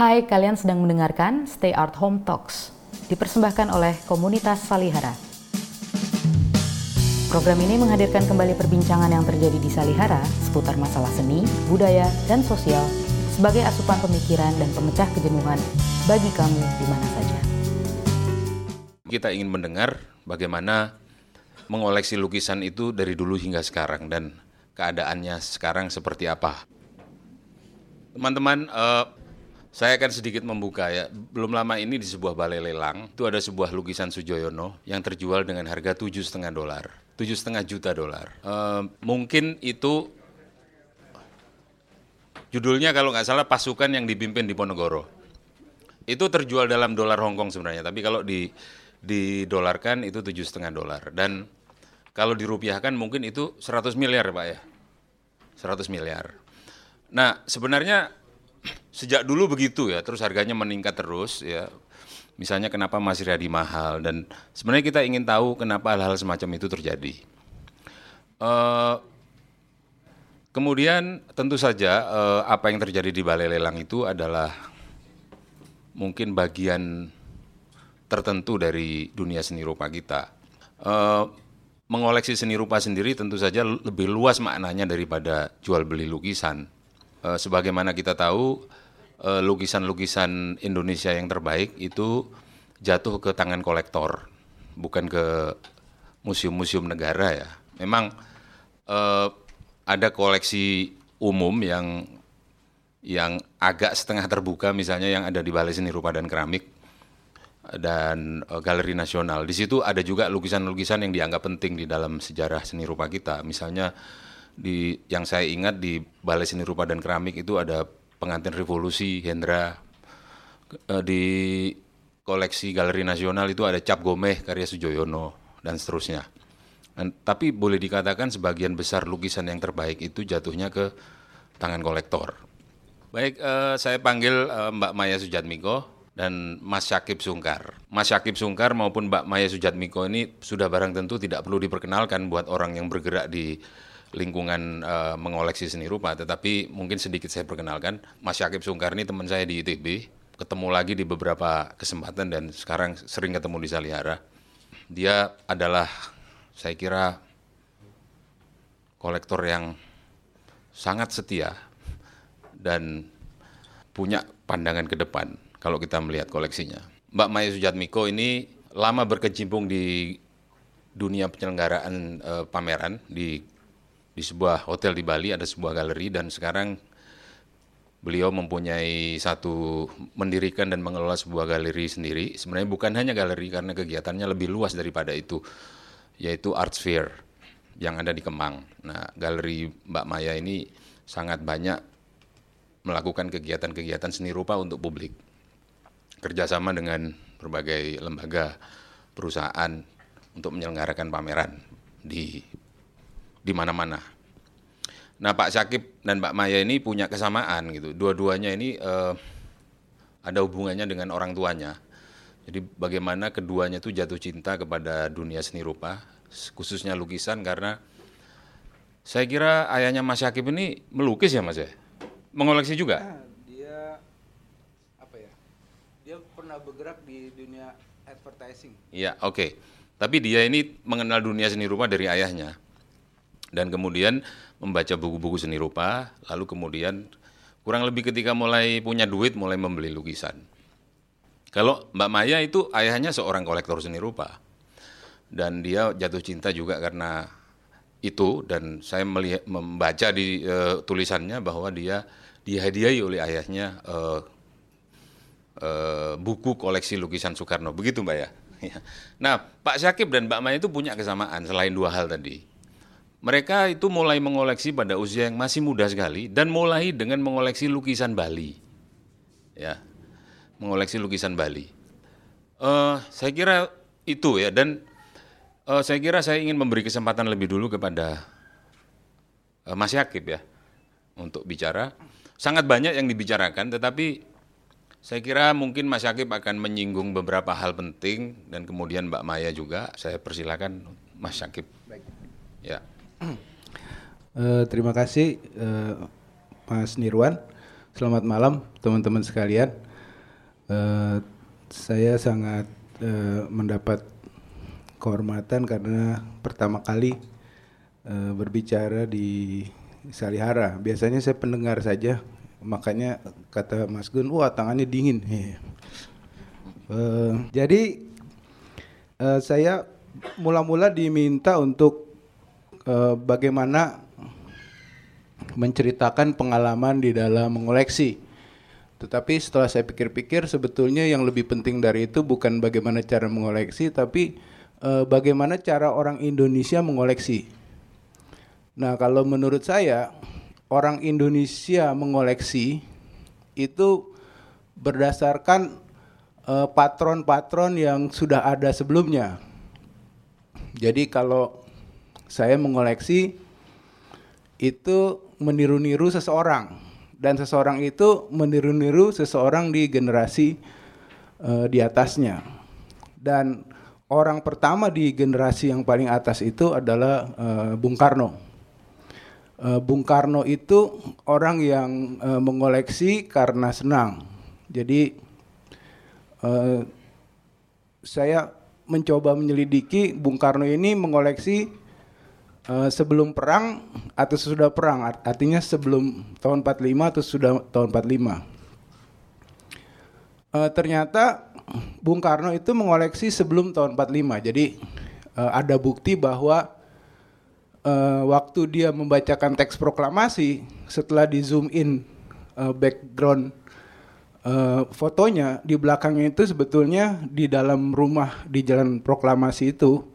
Hai, kalian sedang mendengarkan Stay Art Home Talks, dipersembahkan oleh komunitas Salihara. Program ini menghadirkan kembali perbincangan yang terjadi di Salihara seputar masalah seni, budaya, dan sosial sebagai asupan pemikiran dan pemecah kejenuhan bagi kamu di mana saja. Kita ingin mendengar bagaimana mengoleksi lukisan itu dari dulu hingga sekarang dan keadaannya sekarang seperti apa. Teman-teman, uh, saya akan sedikit membuka ya. Belum lama ini di sebuah balai lelang itu ada sebuah lukisan Sujoyono yang terjual dengan harga tujuh setengah dolar, tujuh setengah juta dolar. Uh, mungkin itu judulnya kalau nggak salah pasukan yang dipimpin di Ponegoro. Itu terjual dalam dolar Hongkong sebenarnya, tapi kalau di didolarkan itu tujuh setengah dolar dan kalau dirupiahkan mungkin itu 100 miliar Pak ya. 100 miliar. Nah, sebenarnya sejak dulu begitu ya, terus harganya meningkat terus ya. Misalnya kenapa masih Riyadi mahal dan sebenarnya kita ingin tahu kenapa hal-hal semacam itu terjadi. Uh, kemudian tentu saja uh, apa yang terjadi di balai lelang itu adalah mungkin bagian tertentu dari dunia seni rupa kita. Uh, mengoleksi seni rupa sendiri tentu saja lebih luas maknanya daripada jual beli lukisan. E, sebagaimana kita tahu lukisan lukisan-lukisan Indonesia yang terbaik itu jatuh ke tangan kolektor, bukan ke museum-museum negara ya. Memang e, ada koleksi umum yang yang agak setengah terbuka misalnya yang ada di Balai Seni Rupa dan Keramik dan uh, Galeri Nasional. Di situ ada juga lukisan-lukisan yang dianggap penting di dalam sejarah seni rupa kita. Misalnya di yang saya ingat di Balai Seni Rupa dan Keramik itu ada pengantin revolusi Hendra. Uh, di koleksi Galeri Nasional itu ada Cap Gomeh karya Sujoyono dan seterusnya. Dan, tapi boleh dikatakan sebagian besar lukisan yang terbaik itu jatuhnya ke tangan kolektor. Baik, uh, saya panggil uh, Mbak Maya Sujatmiko dan Mas Syakib Sungkar. Mas Syakib Sungkar maupun Mbak Maya Sujatmiko ini sudah barang tentu tidak perlu diperkenalkan buat orang yang bergerak di lingkungan uh, mengoleksi seni rupa, tetapi mungkin sedikit saya perkenalkan. Mas Syakib Sungkar ini teman saya di ITB, ketemu lagi di beberapa kesempatan dan sekarang sering ketemu di Salihara. Dia adalah saya kira kolektor yang sangat setia dan punya pandangan ke depan kalau kita melihat koleksinya. Mbak Maya Sujatmiko ini lama berkecimpung di dunia penyelenggaraan e, pameran di di sebuah hotel di Bali ada sebuah galeri dan sekarang beliau mempunyai satu mendirikan dan mengelola sebuah galeri sendiri. Sebenarnya bukan hanya galeri karena kegiatannya lebih luas daripada itu, yaitu Art Sphere yang ada di Kemang. Nah, galeri Mbak Maya ini sangat banyak melakukan kegiatan-kegiatan seni rupa untuk publik kerjasama dengan berbagai lembaga perusahaan untuk menyelenggarakan pameran di di mana-mana. Nah Pak Syakib dan Mbak Maya ini punya kesamaan gitu. Dua-duanya ini eh, ada hubungannya dengan orang tuanya. Jadi bagaimana keduanya itu jatuh cinta kepada dunia seni rupa, khususnya lukisan karena saya kira ayahnya Mas Syakib ini melukis ya Mas ya? Mengoleksi juga? Ah, pernah bergerak di dunia advertising. Iya, oke. Okay. Tapi dia ini mengenal dunia seni rupa dari ayahnya. Dan kemudian membaca buku-buku seni rupa, lalu kemudian kurang lebih ketika mulai punya duit mulai membeli lukisan. Kalau Mbak Maya itu ayahnya seorang kolektor seni rupa. Dan dia jatuh cinta juga karena itu dan saya melihat membaca di uh, tulisannya bahwa dia dihadiahi oleh ayahnya uh, uh, buku koleksi lukisan Soekarno. Begitu Mbak ya. Nah, Pak Syakib dan Mbak Maya itu punya kesamaan selain dua hal tadi. Mereka itu mulai mengoleksi pada usia yang masih muda sekali dan mulai dengan mengoleksi lukisan Bali. Ya, mengoleksi lukisan Bali. Uh, saya kira itu ya dan uh, saya kira saya ingin memberi kesempatan lebih dulu kepada uh, Mas Yakib ya untuk bicara. Sangat banyak yang dibicarakan, tetapi saya kira mungkin Mas Yakib akan menyinggung beberapa hal penting dan kemudian Mbak Maya juga. Saya persilakan Mas Yakib. Baik. Ya. Uh, terima kasih uh, Mas Nirwan. Selamat malam teman-teman sekalian. eh, saya sangat eh, mendapat kehormatan karena pertama kali eh, berbicara di Salihara. Biasanya saya pendengar saja, makanya kata Mas Gun, wah tangannya dingin. Eh, jadi eh, saya mula-mula diminta untuk eh, bagaimana menceritakan pengalaman di dalam mengoleksi. Tetapi setelah saya pikir-pikir sebetulnya yang lebih penting dari itu bukan bagaimana cara mengoleksi tapi eh, bagaimana cara orang Indonesia mengoleksi. Nah, kalau menurut saya orang Indonesia mengoleksi itu berdasarkan eh, patron-patron yang sudah ada sebelumnya. Jadi kalau saya mengoleksi itu meniru-niru seseorang dan seseorang itu meniru-niru seseorang di generasi uh, di atasnya. Dan orang pertama di generasi yang paling atas itu adalah uh, Bung Karno. Uh, Bung Karno itu orang yang uh, mengoleksi karena senang. Jadi uh, saya mencoba menyelidiki Bung Karno ini mengoleksi Uh, sebelum perang atau sesudah perang artinya sebelum tahun 45 atau sudah tahun 45 uh, ternyata Bung Karno itu mengoleksi sebelum tahun 45 jadi uh, ada bukti bahwa uh, waktu dia membacakan teks proklamasi setelah di zoom in uh, background uh, fotonya di belakangnya itu sebetulnya di dalam rumah di jalan proklamasi itu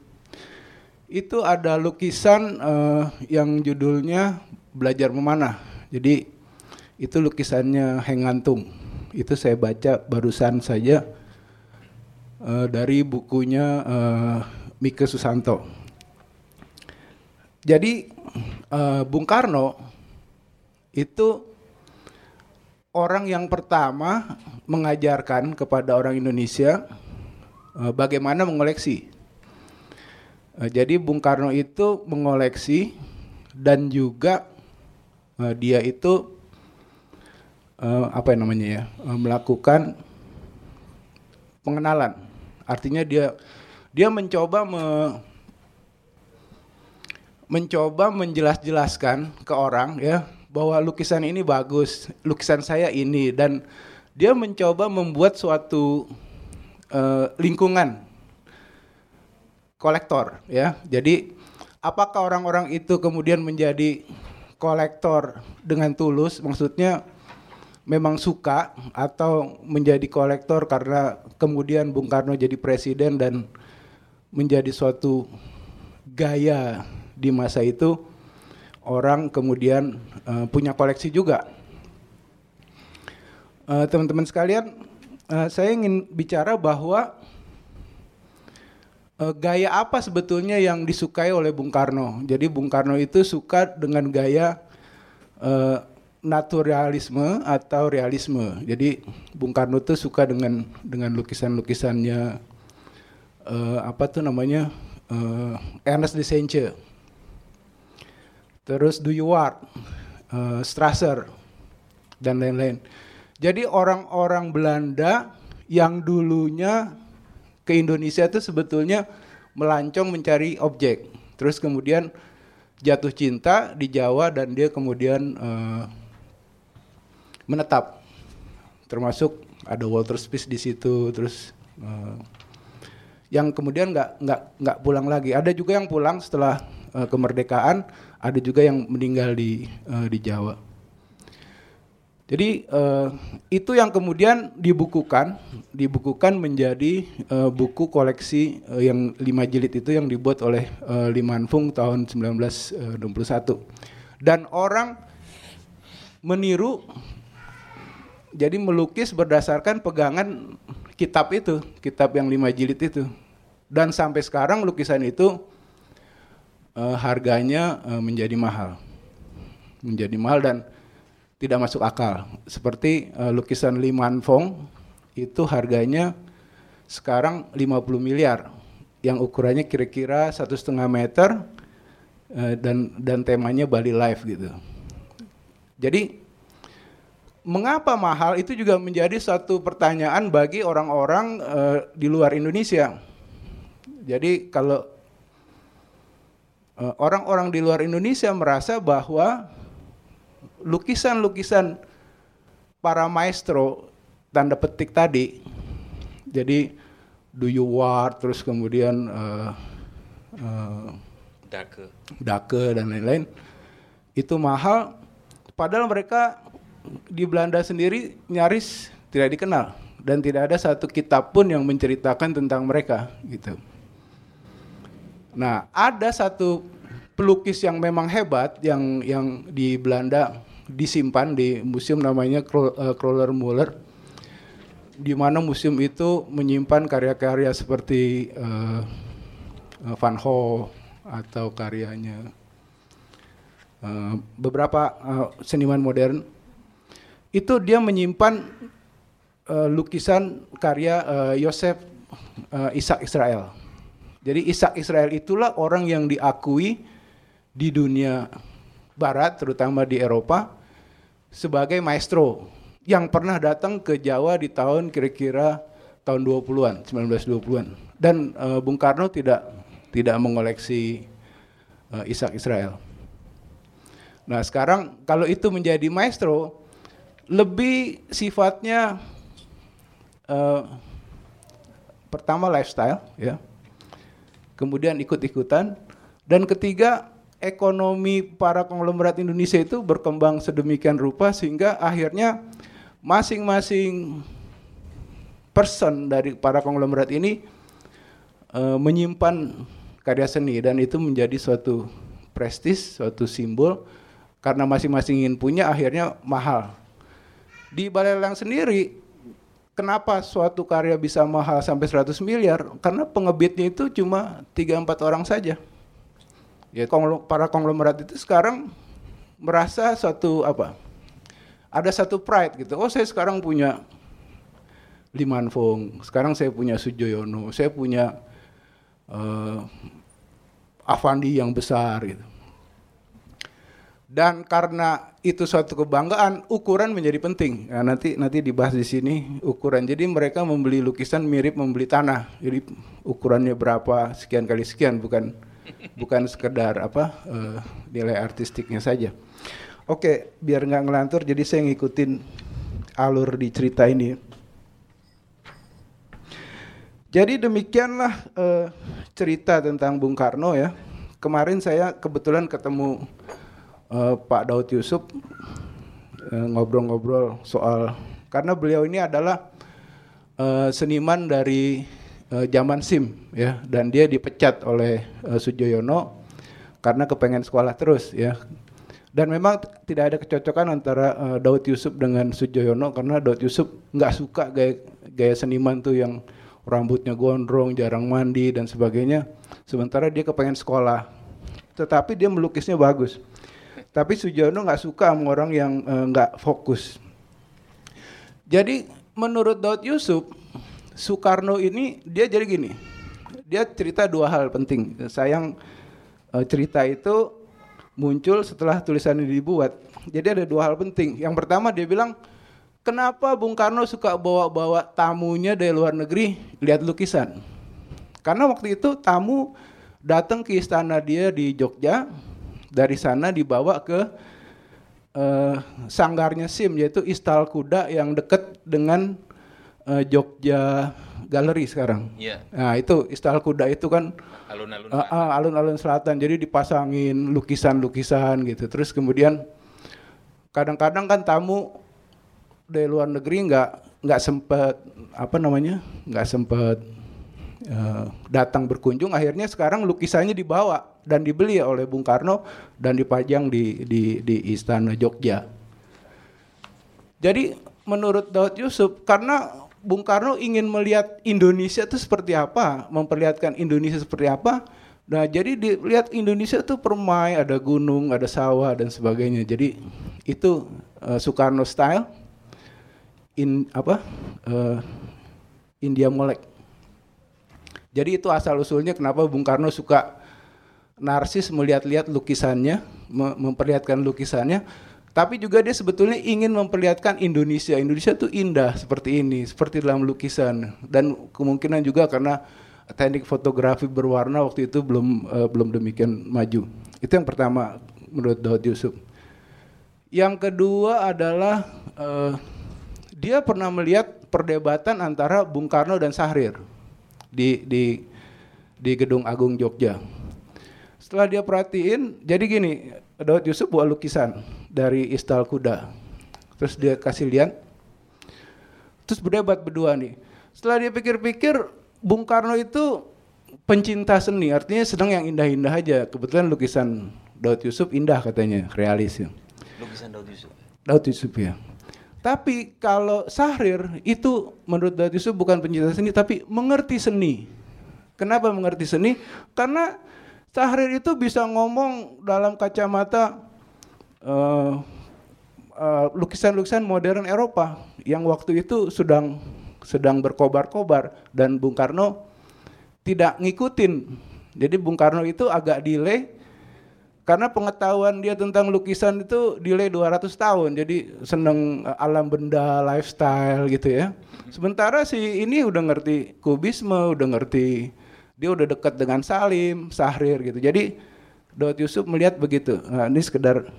itu ada lukisan uh, yang judulnya belajar memanah. Jadi itu lukisannya Hengantung. Itu saya baca barusan saja uh, dari bukunya uh, Mike Susanto. Jadi uh, Bung Karno itu orang yang pertama mengajarkan kepada orang Indonesia uh, bagaimana mengoleksi jadi Bung Karno itu mengoleksi dan juga uh, dia itu uh, apa yang namanya ya uh, melakukan pengenalan. Artinya dia dia mencoba me, mencoba menjelas-jelaskan ke orang ya bahwa lukisan ini bagus, lukisan saya ini dan dia mencoba membuat suatu uh, lingkungan kolektor ya. Jadi apakah orang-orang itu kemudian menjadi kolektor dengan tulus? Maksudnya memang suka atau menjadi kolektor karena kemudian Bung Karno jadi presiden dan menjadi suatu gaya di masa itu orang kemudian uh, punya koleksi juga. Uh, teman-teman sekalian, uh, saya ingin bicara bahwa uh, gaya apa sebetulnya yang disukai oleh Bung Karno. Jadi Bung Karno itu suka dengan gaya uh, naturalisme atau realisme. Jadi Bung Karno itu suka dengan dengan lukisan-lukisannya uh, apa tuh namanya uh, Ernest de terus Duyuart, uh, Strasser dan lain-lain. Jadi orang-orang Belanda yang dulunya ke Indonesia itu sebetulnya melancong mencari objek. Terus kemudian jatuh cinta di Jawa dan dia kemudian uh, menetap. Termasuk ada Walter Spies di situ, terus uh, yang kemudian nggak nggak nggak pulang lagi. Ada juga yang pulang setelah uh, kemerdekaan, ada juga yang meninggal di uh, di Jawa. Jadi uh, itu yang kemudian dibukukan, dibukukan menjadi uh, buku koleksi uh, yang lima jilid itu yang dibuat oleh uh, Liman Fung tahun 1961. Dan orang meniru, jadi melukis berdasarkan pegangan kitab itu, kitab yang lima jilid itu. Dan sampai sekarang lukisan itu uh, harganya uh, menjadi mahal, menjadi mahal dan tidak masuk akal. Seperti uh, lukisan Man Fong itu harganya sekarang 50 miliar yang ukurannya kira-kira satu setengah meter uh, dan dan temanya Bali Life gitu. Jadi mengapa mahal itu juga menjadi satu pertanyaan bagi orang-orang uh, di luar Indonesia. Jadi kalau orang-orang di luar Indonesia merasa bahwa lukisan-lukisan para maestro tanda petik tadi, jadi do you war terus kemudian uh, uh, dake, dake dan lain-lain. Itu mahal, padahal mereka di Belanda sendiri nyaris tidak dikenal. Dan tidak ada satu kitab pun yang menceritakan tentang mereka gitu. Nah, ada satu pelukis yang memang hebat yang yang di Belanda disimpan di museum namanya Kroller eh, Muller di mana museum itu menyimpan karya-karya seperti uh, Van Gogh atau karyanya uh, beberapa uh, seniman modern itu dia menyimpan uh, lukisan karya uh, Yosef uh, Ishak Israel. Jadi Ishak Israel itulah orang yang diakui di dunia barat terutama di Eropa sebagai maestro yang pernah datang ke Jawa di tahun kira-kira tahun 20-an, 1920-an. Dan uh, Bung Karno tidak tidak mengoleksi uh, Ishak Israel. Nah, sekarang kalau itu menjadi maestro, lebih sifatnya uh, pertama lifestyle ya kemudian ikut-ikutan dan ketiga ekonomi para konglomerat Indonesia itu berkembang sedemikian rupa sehingga akhirnya masing-masing person dari para konglomerat ini uh, menyimpan karya seni dan itu menjadi suatu prestis, suatu simbol karena masing-masing ingin punya akhirnya mahal di Balai Lelang sendiri, kenapa suatu karya bisa mahal sampai 100 miliar? Karena pengebitnya itu cuma 3-4 orang saja. Ya, para konglomerat itu sekarang merasa suatu apa? Ada satu pride gitu. Oh, saya sekarang punya Liman Fong, sekarang saya punya Sujoyono, saya punya uh, Avandi yang besar gitu. Dan karena itu suatu kebanggaan, ukuran menjadi penting. Nah, nanti nanti dibahas di sini ukuran. Jadi mereka membeli lukisan mirip membeli tanah. Jadi ukurannya berapa sekian kali sekian, bukan bukan sekedar apa uh, nilai artistiknya saja. Oke, biar nggak ngelantur, jadi saya ngikutin alur di cerita ini. Jadi demikianlah uh, cerita tentang Bung Karno ya. Kemarin saya kebetulan ketemu uh, Pak Daud Yusuf ngobrol-ngobrol soal karena beliau ini adalah seniman dari uh, zaman SIM ya dan dia dipecat oleh uh, Sujoyono karena kepengen sekolah terus ya dan memang tidak ada kecocokan antara uh, Daud Yusuf dengan Sujoyono karena Daud Yusuf nggak suka gaya gaya seniman tuh yang rambutnya gondrong, jarang mandi dan sebagainya. Sementara dia kepengen sekolah, tetapi dia melukisnya bagus. Tapi Sujono nggak suka sama orang yang eh, nggak uh, fokus. Jadi menurut Daud Yusuf, Soekarno ini dia jadi gini. Dia cerita dua hal penting. Sayang uh, cerita itu muncul setelah tulisan ini dibuat. Jadi ada dua hal penting. Yang pertama dia bilang, kenapa Bung Karno suka bawa-bawa tamunya dari luar negeri lihat lukisan? Karena waktu itu tamu datang ke istana dia di Jogja, dari sana dibawa ke uh, sanggarnya SIM yaitu Istal Kuda yang dekat dengan uh, Jogja Galeri sekarang. Yeah. Nah itu Istal Kuda itu kan alun-alun uh, uh, alun-alun selatan. Jadi dipasangin lukisan-lukisan gitu. Terus kemudian kadang-kadang kan tamu dari luar negeri nggak nggak sempet apa namanya nggak sempet uh, datang berkunjung akhirnya sekarang lukisannya dibawa dan dibeli oleh Bung Karno dan dipajang di di di istana Jogja. Jadi menurut Daud Yusuf karena Bung Karno ingin melihat Indonesia itu seperti apa, memperlihatkan Indonesia seperti apa. Nah, jadi dilihat Indonesia itu permai, ada gunung, ada sawah dan sebagainya. Jadi itu uh, Soekarno style in apa? Uh, India Molek. Jadi itu asal usulnya kenapa Bung Karno suka narsis melihat-lihat lukisannya, memperlihatkan lukisannya, Tapi juga dia sebetulnya ingin memperlihatkan Indonesia. Indonesia tuh indah seperti ini, seperti dalam lukisan. Dan kemungkinan juga karena teknik fotografi berwarna waktu itu belum uh, belum demikian maju. Itu yang pertama menurut Daud Yusuf. Yang kedua adalah uh, dia pernah melihat perdebatan antara Bung Karno dan Sahrir di di di Gedung Agung Jogja. Setelah dia perhatiin, jadi gini, Daud Yusuf buat lukisan dari istal kuda. Terus dia kasih lihat. Terus berdebat berdua nih. Setelah dia pikir-pikir, Bung Karno itu pencinta seni, artinya sedang yang indah-indah aja. Kebetulan lukisan Daud Yusuf indah katanya, realis ya. Lukisan Daud Yusuf. Daud Yusuf ya. Tapi kalau Sahrir itu menurut Daud Yusuf bukan pencinta seni tapi mengerti seni. Kenapa mengerti seni? Karena Sahrir itu bisa ngomong dalam kacamata uh, uh, lukisan-lukisan modern Eropa yang waktu itu sedang sedang berkobar-kobar dan Bung Karno tidak ngikutin. Jadi Bung Karno itu agak delay karena pengetahuan dia tentang lukisan itu delay 200 tahun. Jadi seneng alam benda, lifestyle gitu ya. Sementara si ini udah ngerti kubisme, udah ngerti dia udah dekat dengan Salim, Sahrir gitu. Jadi Daud Yusuf melihat begitu. Nah, ini sekedar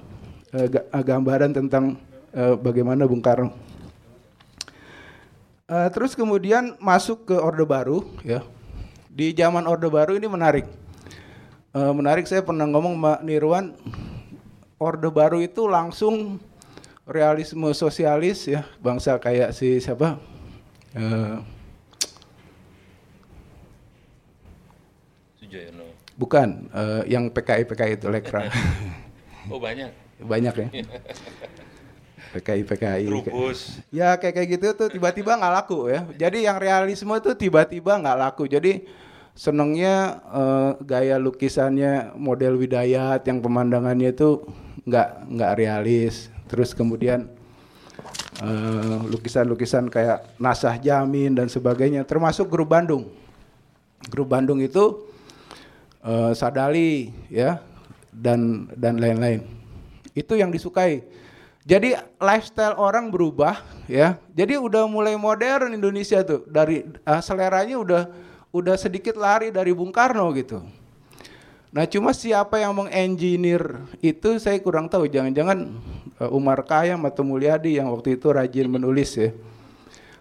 uh, gambaran tentang uh, bagaimana Bung Karno. Uh, terus kemudian masuk ke Orde Baru, ya. Di zaman Orde Baru ini menarik. Uh, menarik saya pernah ngomong Mbak Nirwan, Orde Baru itu langsung realisme sosialis ya, bangsa kayak si siapa? Uh. Bukan, uh, yang PKI PKI itu Lekra. oh banyak. Banyak ya. PKI PKI. Trubus. Ya kayak kayak gitu tuh tiba-tiba nggak laku ya. Jadi yang realisme tuh tiba-tiba nggak laku. Jadi senengnya uh, gaya lukisannya model Widayat yang pemandangannya itu nggak nggak realis. Terus kemudian lukisan-lukisan uh, kayak Nasah Jamin dan sebagainya, termasuk grup Bandung. Grup Bandung itu uh, Sadali ya dan dan lain-lain. Itu yang disukai. Jadi lifestyle orang berubah ya. Jadi udah mulai modern Indonesia tuh dari uh, seleranya udah udah sedikit lari dari Bung Karno gitu. Nah cuma siapa yang mengengineer itu saya kurang tahu. Jangan-jangan uh, Umar Khayyam atau Mulyadi yang waktu itu rajin menulis ya.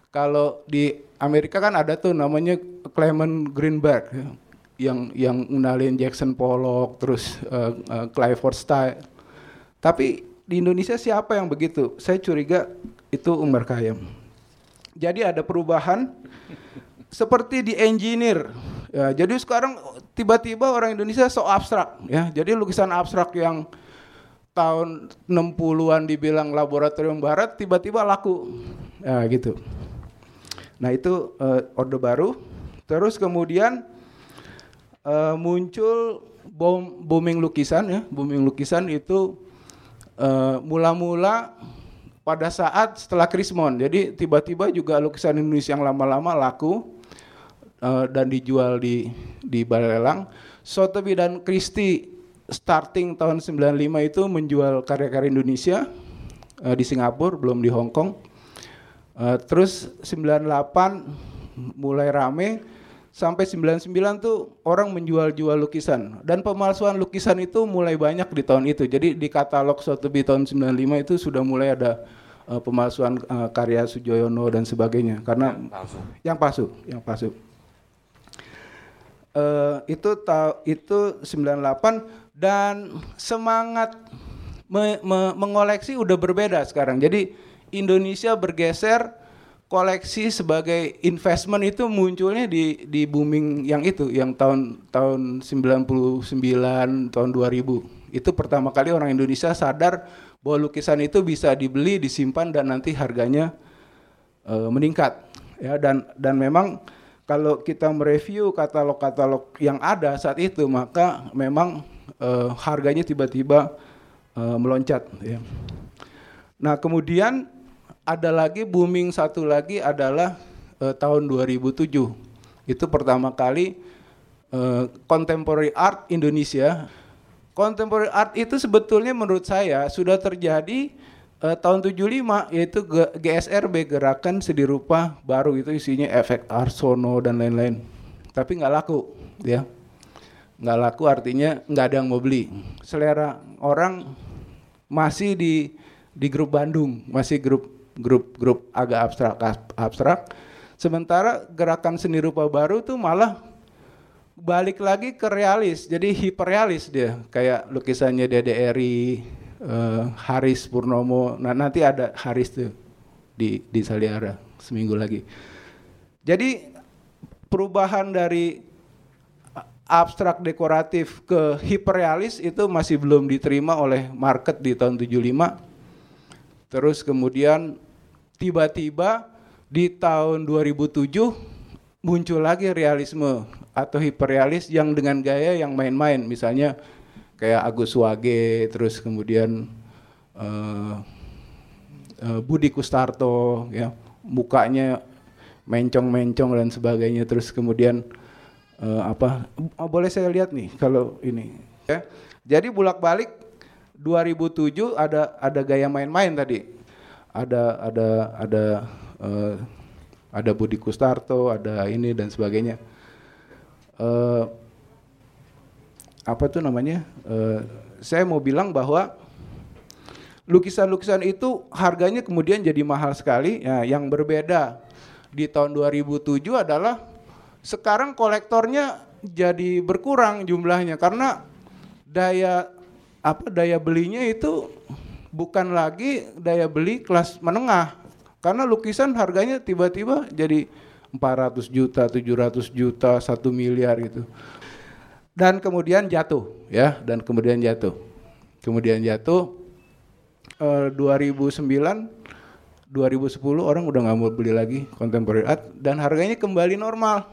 Kalau di Amerika kan ada tuh namanya Clement Greenberg ya yang yang ngenalin Jackson Pollock terus uh, uh, Clifford Style. Tapi di Indonesia siapa yang begitu? Saya curiga itu Umar Khayyam. Jadi ada perubahan seperti di engineer. Ya, jadi sekarang tiba-tiba orang Indonesia so abstrak ya. Jadi lukisan abstrak yang tahun 60-an dibilang laboratorium barat tiba-tiba laku. Ya gitu. Nah, itu uh, orde baru. Terus kemudian uh, muncul bom, booming lukisan ya, booming lukisan itu mula-mula uh, pada saat setelah Krismon. Jadi tiba-tiba juga lukisan Indonesia yang lama-lama laku uh, dan dijual di di balai lelang. Sotheby dan Christie starting tahun 95 itu menjual karya-karya Indonesia uh, di Singapura, belum di Hong Kong. Uh, terus 98 mulai rame sampai 99 tuh orang menjual-jual lukisan dan pemalsuan lukisan itu mulai banyak di tahun itu. Jadi di katalog Sotheby tahun 95 itu sudah mulai ada uh, pemalsuan uh, karya Sujoyono dan sebagainya karena yang palsu. Yang palsu, yang palsu. Uh, itu ta itu 98 dan semangat me me mengoleksi udah berbeda sekarang. Jadi Indonesia bergeser koleksi sebagai investment itu munculnya di di booming yang itu yang tahun tahun 99 tahun 2000 itu pertama kali orang Indonesia sadar bahwa lukisan itu bisa dibeli disimpan dan nanti harganya uh, meningkat ya dan dan memang kalau kita mereview katalog-katalog yang ada saat itu maka memang uh, harganya tiba-tiba uh, meloncat ya. Nah, kemudian ada lagi booming satu lagi adalah uh, tahun 2007. Itu pertama kali uh, contemporary art Indonesia contemporary art itu sebetulnya menurut saya sudah terjadi eh, tahun 75 yaitu G- GSRB gerakan seni rupa baru itu isinya efek Arsono dan lain-lain. Tapi nggak laku, ya. Nggak laku artinya nggak ada yang mau beli. Selera orang masih di di grup Bandung, masih grup grup grup agak abstrak abstrak. Sementara gerakan seni rupa baru tuh malah balik lagi ke realis, jadi hiperrealis dia, kayak lukisannya Dede Eri, eh, Haris Purnomo. Nah nanti ada Haris tuh di di Saliara seminggu lagi. Jadi perubahan dari abstrak dekoratif ke hiperrealis itu masih belum diterima oleh market di tahun 75. Terus kemudian tiba-tiba di tahun 2007 muncul lagi realisme atau hiperrealis yang dengan gaya yang main-main. Misalnya kayak Agus Wage terus kemudian eh, Budi Kustarto ya mukanya mencong-mencong dan sebagainya. Terus kemudian eh, apa oh, boleh saya lihat nih kalau ini ya. Jadi bolak-balik 2007 ada ada gaya main-main tadi ada ada ada eh, ada Budi Kustarto ada ini dan sebagainya. Eh, apa tuh namanya? Eh, saya mau bilang bahwa lukisan-lukisan itu harganya kemudian jadi mahal sekali. Ya yang berbeda di tahun 2007 adalah sekarang kolektornya jadi berkurang jumlahnya karena daya apa daya belinya itu bukan lagi daya beli kelas menengah karena lukisan harganya tiba-tiba jadi 400 juta, 700 juta, 1 miliar gitu. Dan kemudian jatuh ya, dan kemudian jatuh. Kemudian jatuh eh, 2009 2010 orang udah nggak mau beli lagi contemporary art dan harganya kembali normal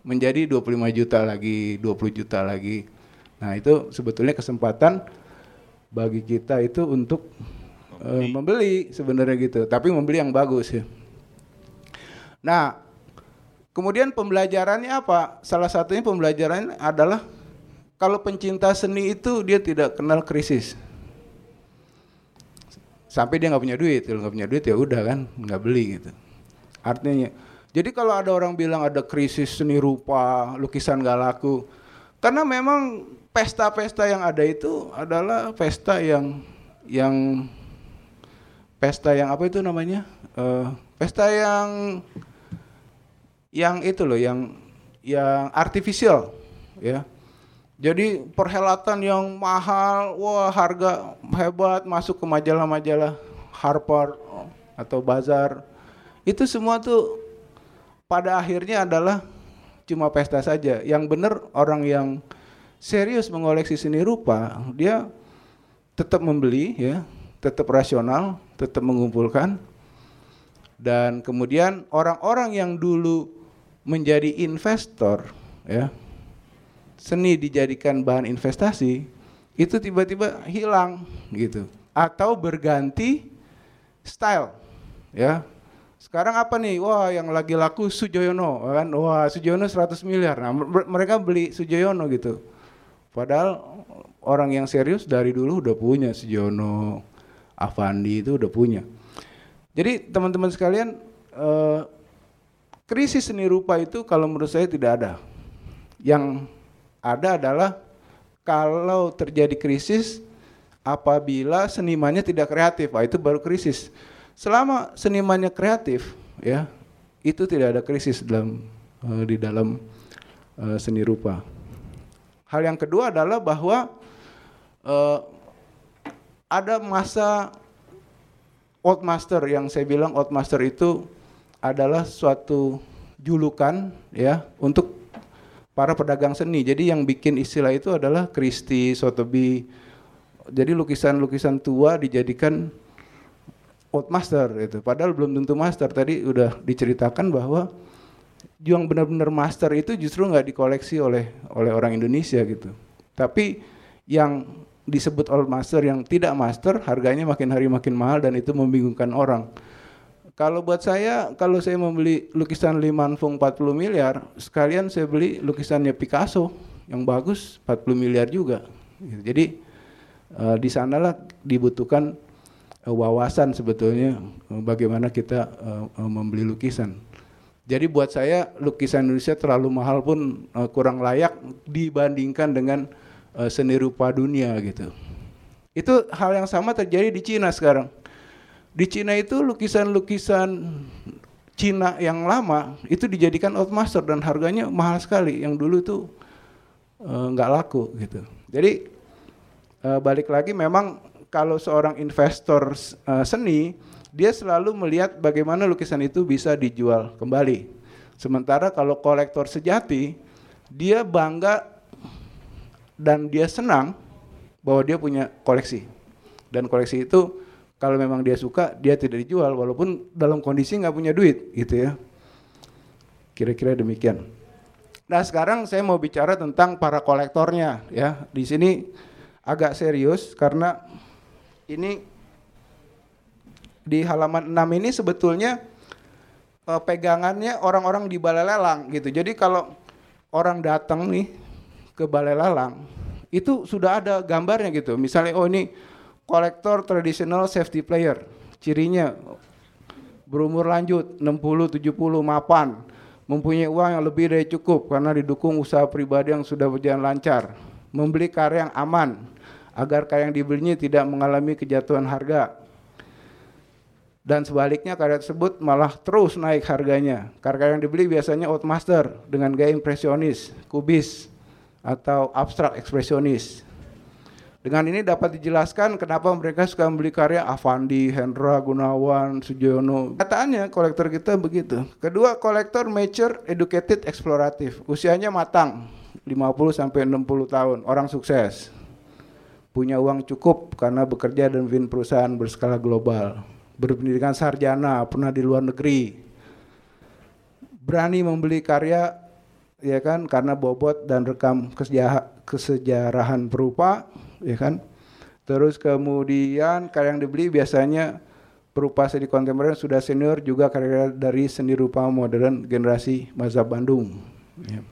menjadi 25 juta lagi, 20 juta lagi. Nah, itu sebetulnya kesempatan bagi kita itu untuk membeli, uh, membeli sebenarnya gitu, tapi membeli yang bagus ya. Nah, kemudian pembelajarannya apa? Salah satunya pembelajarannya adalah kalau pencinta seni itu dia tidak kenal krisis. Sampai dia nggak punya duit, kalau nggak punya duit ya udah kan nggak beli gitu. Artinya, jadi kalau ada orang bilang ada krisis seni rupa, lukisan nggak laku, karena memang pesta-pesta yang ada itu adalah pesta yang yang pesta yang apa itu namanya? Uh, pesta yang yang itu loh yang yang artifisial ya. Jadi perhelatan yang mahal wah harga hebat masuk ke majalah-majalah Harper atau Bazar itu semua tuh pada akhirnya adalah cuma pesta saja. Yang benar orang yang serius mengoleksi seni rupa, dia tetap membeli ya, tetap rasional, tetap mengumpulkan. Dan kemudian orang-orang yang dulu menjadi investor ya, seni dijadikan bahan investasi, itu tiba-tiba hilang gitu atau berganti style ya. Sekarang apa nih? Wah, yang lagi laku Sujoyono kan. Wah, Sujoyono 100 miliar. Nah, mereka beli Sujoyono gitu. Padahal orang yang serius dari dulu udah punya Sujono, Avandi itu udah punya. Jadi teman-teman sekalian, eh, krisis seni rupa itu kalau menurut saya tidak ada. Yang ada adalah kalau terjadi krisis apabila senimannya tidak kreatif, nah itu baru krisis. Selama senimannya kreatif, ya itu tidak ada krisis dalam eh, di dalam eh, seni rupa. Hal yang kedua adalah bahwa uh, ada masa old master yang saya bilang old master itu adalah suatu julukan ya untuk para pedagang seni. Jadi yang bikin istilah itu adalah Christie, Sotheby. Jadi lukisan-lukisan tua dijadikan old master itu. Padahal belum tentu master. Tadi udah diceritakan bahwa yang benar-benar master itu justru nggak dikoleksi oleh oleh orang Indonesia gitu. Tapi yang disebut old master yang tidak master harganya makin hari makin mahal dan itu membingungkan orang. Kalau buat saya, kalau saya membeli lukisan Liman Fung 40 miliar, sekalian saya beli lukisannya Picasso yang bagus 40 miliar juga. Jadi uh, di sanalah dibutuhkan uh, wawasan sebetulnya uh, bagaimana kita membeli lukisan. Jadi buat saya lukisan Indonesia terlalu mahal pun uh, kurang layak dibandingkan dengan uh, seni rupa dunia gitu. Itu hal yang sama terjadi di Cina sekarang. Di Cina itu lukisan-lukisan Cina yang lama itu dijadikan outmaster dan harganya mahal sekali. Yang dulu itu nggak uh, laku gitu. Jadi uh, balik lagi memang kalau seorang investor uh, seni dia selalu melihat bagaimana lukisan itu bisa dijual kembali. Sementara kalau kolektor sejati, dia bangga dan dia senang bahwa dia punya koleksi. Dan koleksi itu kalau memang dia suka, dia tidak dijual walaupun dalam kondisi nggak punya duit, gitu ya. Kira-kira demikian. Nah sekarang saya mau bicara tentang para kolektornya, ya. Di sini agak serius karena ini di halaman 6 ini sebetulnya uh, pegangannya orang-orang di balai lelang gitu. Jadi kalau orang datang nih ke balai lelang itu sudah ada gambarnya gitu. Misalnya oh ini kolektor tradisional safety player. Cirinya berumur lanjut 60 70 mapan, mempunyai uang yang lebih dari cukup karena didukung usaha pribadi yang sudah berjalan lancar, membeli karya yang aman agar karya yang dibelinya tidak mengalami kejatuhan harga, dan sebaliknya karya tersebut malah terus naik harganya. Karya yang dibeli biasanya outmaster dengan gaya impresionis, kubis, atau abstrak ekspresionis. Dengan ini dapat dijelaskan kenapa mereka suka membeli karya Avandi, Hendra, Gunawan, Sujono. Kataannya kolektor kita begitu. Kedua, kolektor mature, educated, eksploratif. Usianya matang, 50 sampai 60 tahun, orang sukses. Punya uang cukup karena bekerja dan memimpin perusahaan berskala global berpendidikan sarjana, pernah di luar negeri, berani membeli karya ya kan karena bobot dan rekam kesejarahan berupa ya kan. Terus kemudian karya yang dibeli biasanya berupa seni kontemporer sudah senior juga karya dari seni rupa modern generasi mazhab Bandung. Ya.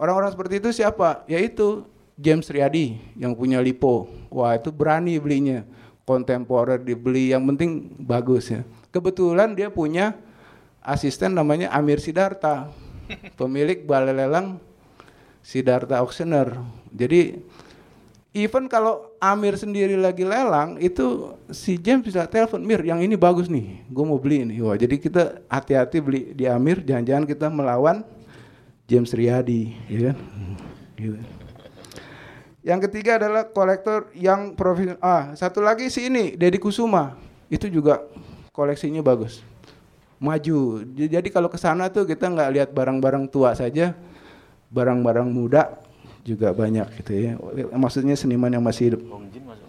orang-orang seperti itu siapa? Yaitu James Riyadi yang punya Lipo. Wah itu berani belinya kontemporer dibeli yang penting bagus ya. Kebetulan dia punya asisten namanya Amir Sidarta pemilik balai lelang Sidarta Auctioneer. Jadi even kalau Amir sendiri lagi lelang itu si James bisa telepon Mir yang ini bagus nih gue mau beli ini. Wah jadi kita hati-hati beli di Amir jangan-jangan kita melawan James Riyadi ya kan? Gitu. Yang ketiga adalah kolektor yang profesional. Ah, satu lagi si ini Dedi Kusuma. Itu juga koleksinya bagus. Maju. Jadi kalau ke sana tuh kita nggak lihat barang-barang tua saja, barang-barang muda juga banyak gitu ya. Maksudnya seniman yang masih hidup. Hongjin masuk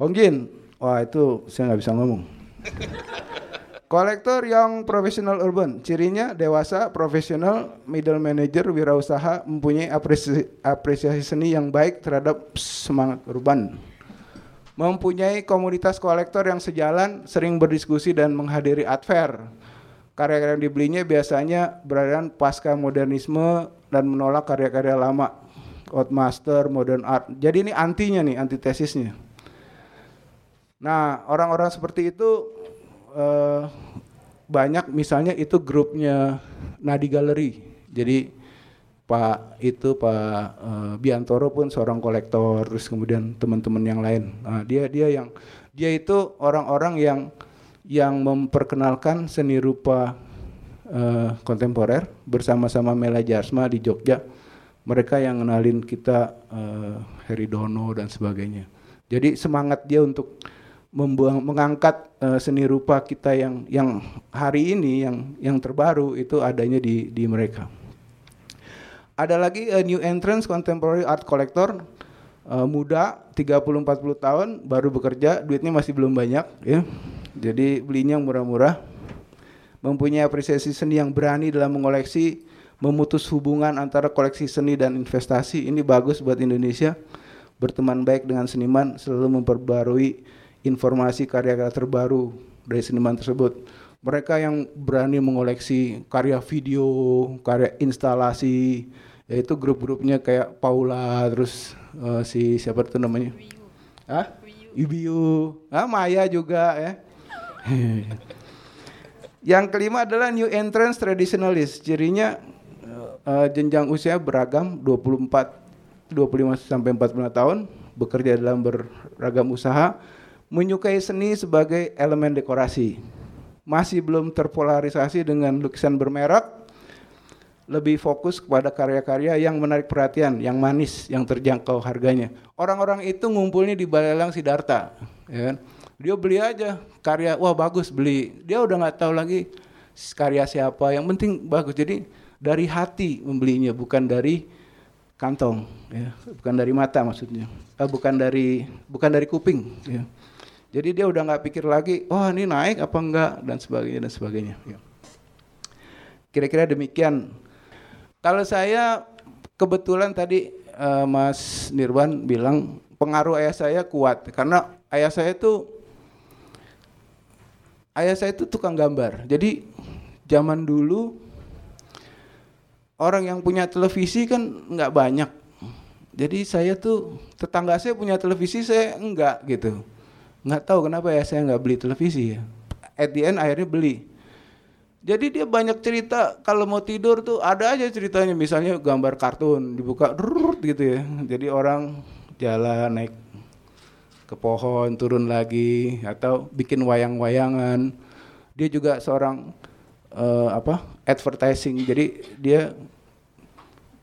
Hongjin. Wah, itu saya nggak bisa ngomong. Kolektor yang profesional urban, cirinya dewasa, profesional, middle manager, wirausaha, mempunyai apresiasi, apresiasi seni yang baik terhadap semangat urban. Mempunyai komunitas kolektor yang sejalan, sering berdiskusi dan menghadiri art fair. Karya-karya yang dibelinya biasanya berada pasca modernisme dan menolak karya-karya lama. Outmaster, modern art. Jadi ini antinya nih, antitesisnya. Nah, orang-orang seperti itu uh, banyak misalnya itu grupnya Nadi Gallery. Jadi Pak itu Pak uh, Biantoro pun seorang kolektor, terus kemudian teman-teman yang lain. Nah, dia dia yang dia itu orang-orang yang yang memperkenalkan seni rupa uh, kontemporer bersama-sama Mela Jarsma di Jogja. Mereka yang kenalin kita uh, Heridono dan sebagainya. Jadi semangat dia untuk membuang, mengangkat uh, seni rupa kita yang yang hari ini yang yang terbaru itu adanya di di mereka. Ada lagi a new entrance contemporary art collector uh, muda 30 40 tahun baru bekerja, duitnya masih belum banyak ya. Jadi belinya yang murah-murah. Mempunyai apresiasi seni yang berani dalam mengoleksi, memutus hubungan antara koleksi seni dan investasi. Ini bagus buat Indonesia. Berteman baik dengan seniman, selalu memperbarui informasi karya-karya terbaru dari seniman tersebut. Mereka yang berani mengoleksi karya video, karya instalasi, yaitu grup-grupnya kayak Paula terus eh, si siapa tuh namanya? Ah Ibiu ah Maya juga ya. Yang kelima adalah new entrance traditionalist. Cirinya eh, jenjang usia beragam 24 25 sampai 45 tahun bekerja dalam beragam usaha menyukai seni sebagai elemen dekorasi masih belum terpolarisasi dengan lukisan bermerek lebih fokus kepada karya-karya yang menarik perhatian, yang manis, yang terjangkau harganya. Orang-orang itu ngumpulnya di Balelang Sidarta, ya kan? Dia beli aja karya, wah bagus beli. Dia udah nggak tahu lagi karya siapa, yang penting bagus. Jadi dari hati membelinya, bukan dari kantong, ya. bukan dari mata maksudnya, eh, bukan dari bukan dari kuping. Ya. Jadi dia udah nggak pikir lagi, oh ini naik apa enggak dan sebagainya dan sebagainya. Ya. Kira-kira demikian kalau saya kebetulan tadi uh, Mas Nirwan bilang pengaruh ayah saya kuat karena ayah saya itu ayah saya itu tukang gambar. Jadi zaman dulu orang yang punya televisi kan nggak banyak. Jadi saya tuh tetangga saya punya televisi saya enggak gitu. Nggak tahu kenapa ya saya nggak beli televisi ya. At the end akhirnya beli. Jadi dia banyak cerita kalau mau tidur tuh ada aja ceritanya misalnya gambar kartun dibuka drrrt gitu ya. Jadi orang jalan naik ke pohon turun lagi atau bikin wayang-wayangan. Dia juga seorang uh, apa? advertising. Jadi dia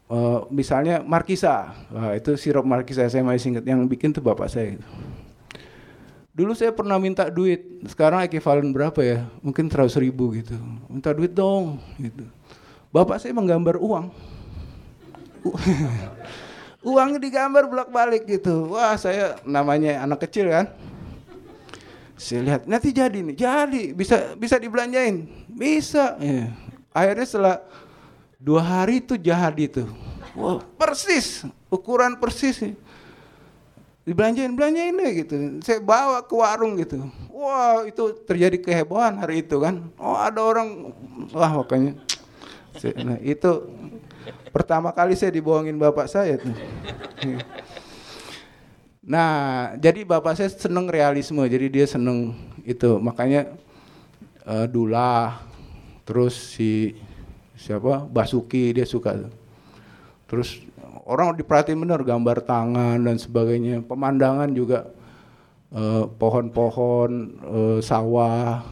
uh, misalnya Markisa. Wah, itu sirup Markisa saya masih ingat yang bikin tuh bapak saya gitu. Dulu saya pernah minta duit, sekarang ekivalen berapa ya? Mungkin seratus ribu gitu. Minta duit dong, gitu. Bapak saya menggambar uang. uang digambar bolak balik gitu. Wah saya namanya anak kecil kan. Saya lihat nanti jadi nih, jadi bisa bisa dibelanjain, bisa. Ya. Akhirnya setelah dua hari itu jadi tuh. Wah persis, ukuran persis. Nih dibelanjain belanjain deh gitu. Saya bawa ke warung gitu. Wah itu terjadi kehebohan hari itu kan. Oh ada orang wah makanya nah, itu pertama kali saya dibohongin bapak saya tuh. Nah jadi bapak saya seneng realisme jadi dia seneng itu. Makanya uh, Dula terus si siapa Basuki dia suka terus orang diperhatiin benar gambar tangan dan sebagainya. Pemandangan juga eh, pohon-pohon uh, sawah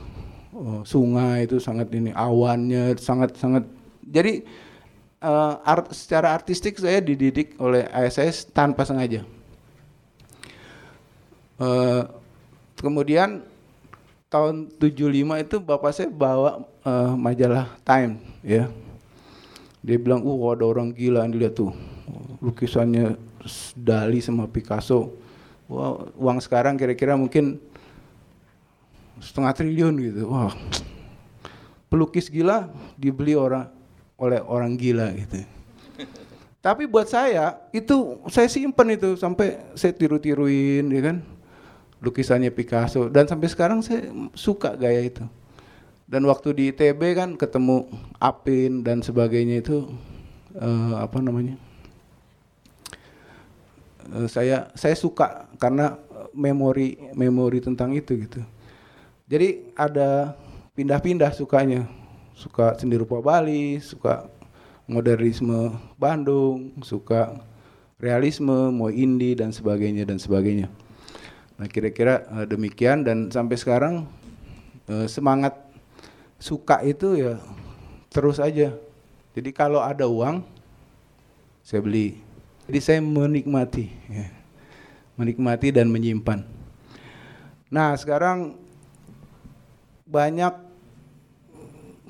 uh, sungai itu sangat ini awannya sangat sangat jadi uh, art, secara artistik saya dididik oleh ASS tanpa sengaja. Uh, kemudian tahun 75 itu bapak saya bawa uh, majalah Time ya. Dia bilang uh ada orang gila dilihat tuh lukisannya Dali sama Picasso. Wah, uang sekarang kira-kira mungkin setengah triliun gitu. Wah, pelukis gila dibeli orang oleh orang gila gitu. Tapi buat saya itu saya simpen itu sampai saya tiru-tiruin ya kan lukisannya Picasso dan sampai sekarang saya suka gaya itu. Dan waktu di ITB kan ketemu Apin dan sebagainya itu uh, apa namanya? Uh, saya saya suka karena memori memori tentang itu gitu. Jadi ada pindah-pindah sukanya. Suka seni rupa Bali, suka modernisme Bandung, suka realisme, mau indie dan sebagainya dan sebagainya. Nah, kira-kira uh, demikian dan sampai sekarang uh, semangat suka itu ya terus aja. Jadi kalau ada uang saya beli jadi saya menikmati, ya. menikmati dan menyimpan. Nah sekarang banyak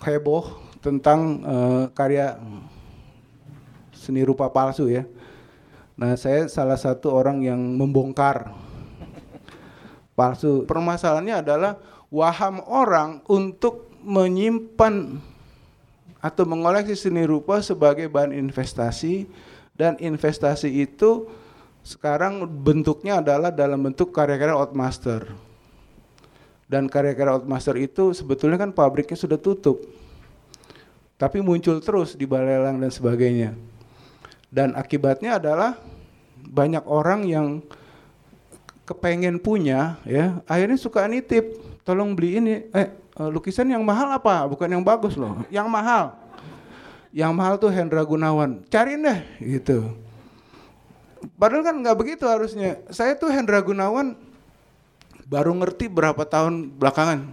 heboh tentang uh, karya seni rupa palsu ya. Nah saya salah satu orang yang membongkar palsu. Permasalahannya adalah waham orang untuk menyimpan atau mengoleksi seni rupa sebagai bahan investasi dan investasi itu sekarang bentuknya adalah dalam bentuk karya-karya outmaster. Dan karya-karya outmaster itu sebetulnya kan pabriknya sudah tutup. Tapi muncul terus di balelang dan sebagainya. Dan akibatnya adalah banyak orang yang kepengen punya ya akhirnya suka nitip tolong beli ini eh, lukisan yang mahal apa bukan yang bagus loh yang mahal yang mahal tuh Hendra Gunawan. Cariin deh gitu. Padahal kan nggak begitu harusnya. Saya tuh Hendra Gunawan baru ngerti berapa tahun belakangan.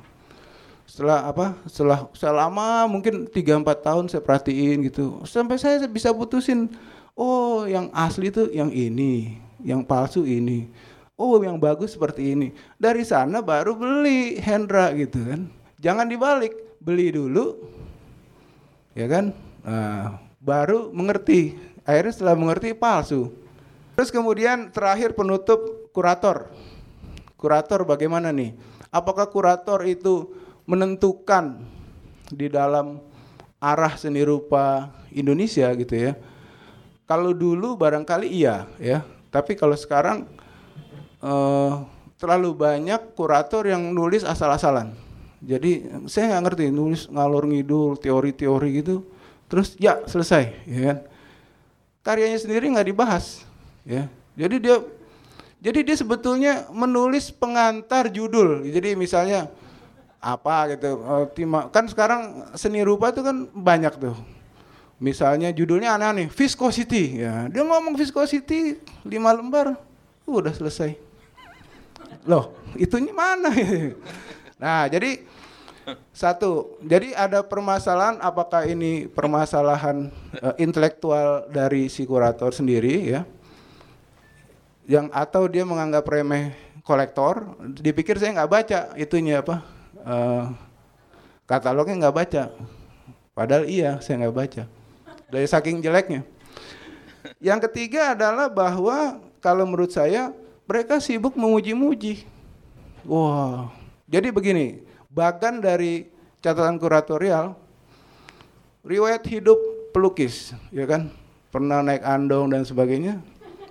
Setelah apa? Setelah selama mungkin 3-4 tahun saya perhatiin gitu. Sampai saya bisa putusin oh yang asli tuh yang ini yang palsu ini. Oh yang bagus seperti ini. Dari sana baru beli Hendra gitu kan. Jangan dibalik beli dulu. Ya kan nah, baru mengerti. Akhirnya setelah mengerti palsu. Terus kemudian terakhir penutup kurator. Kurator bagaimana nih? Apakah kurator itu menentukan di dalam arah seni rupa Indonesia gitu ya? Kalau dulu barangkali iya ya. Tapi kalau sekarang eh, terlalu banyak kurator yang nulis asal-asalan. Jadi saya nggak ngerti nulis ngalor ngidul teori-teori gitu terus ya selesai ya kan? Karyanya sendiri nggak dibahas ya. Jadi dia jadi dia sebetulnya menulis pengantar judul. Jadi misalnya apa gitu eh, kan sekarang seni rupa itu kan banyak tuh. Misalnya judulnya aneh-aneh viscosity ya. Dia ngomong viscosity lima lembar udah selesai. Loh itunya mana? Nah jadi satu jadi ada permasalahan apakah ini permasalahan eh, intelektual dari si kurator sendiri ya? Yang atau dia menganggap remeh kolektor? Dipikir saya nggak baca itunya apa eh, katalognya nggak baca. Padahal iya saya nggak baca. Dari saking jeleknya. Yang ketiga adalah bahwa kalau menurut saya mereka sibuk memuji-muji wah jadi begini bagan dari catatan kuratorial riwayat hidup pelukis ya kan? Pernah naik andong dan sebagainya.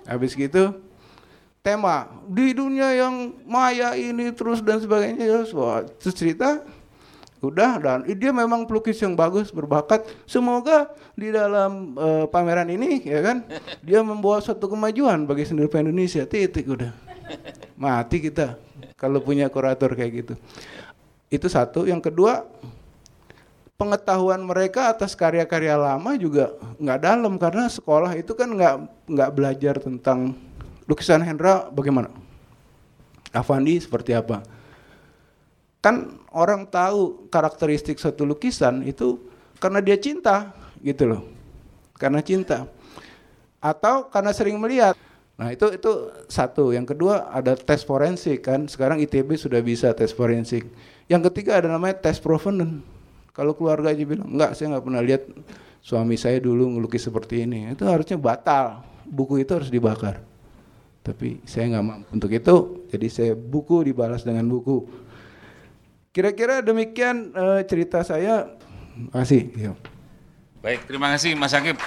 Habis gitu tema di dunia yang maya ini terus dan sebagainya. Ya terus cerita udah dan dia memang pelukis yang bagus berbakat. Semoga di dalam eh, pameran ini ya kan dia membawa suatu kemajuan bagi seni rupa Indonesia. Titik udah. Mati kita kalau punya kurator kayak gitu itu satu. Yang kedua pengetahuan mereka atas karya-karya lama juga nggak dalam. Karena sekolah itu kan nggak nggak belajar tentang lukisan Hendra bagaimana? Avandi seperti apa? Kan orang tahu karakteristik satu lukisan itu karena dia cinta gitu loh. Karena cinta. Atau karena sering melihat. Nah itu itu satu. Yang kedua ada tes forensik kan. Sekarang ITB sudah bisa tes forensik yang ketiga ada namanya tes provenance. Kalau keluarga aja bilang enggak saya nggak pernah lihat suami saya dulu ngelukis seperti ini. Itu harusnya batal. Buku itu harus dibakar. Tapi saya nggak mampu. Untuk itu jadi saya buku dibalas dengan buku. Kira-kira demikian eh, cerita saya. Masih Baik, terima kasih Mas Akib.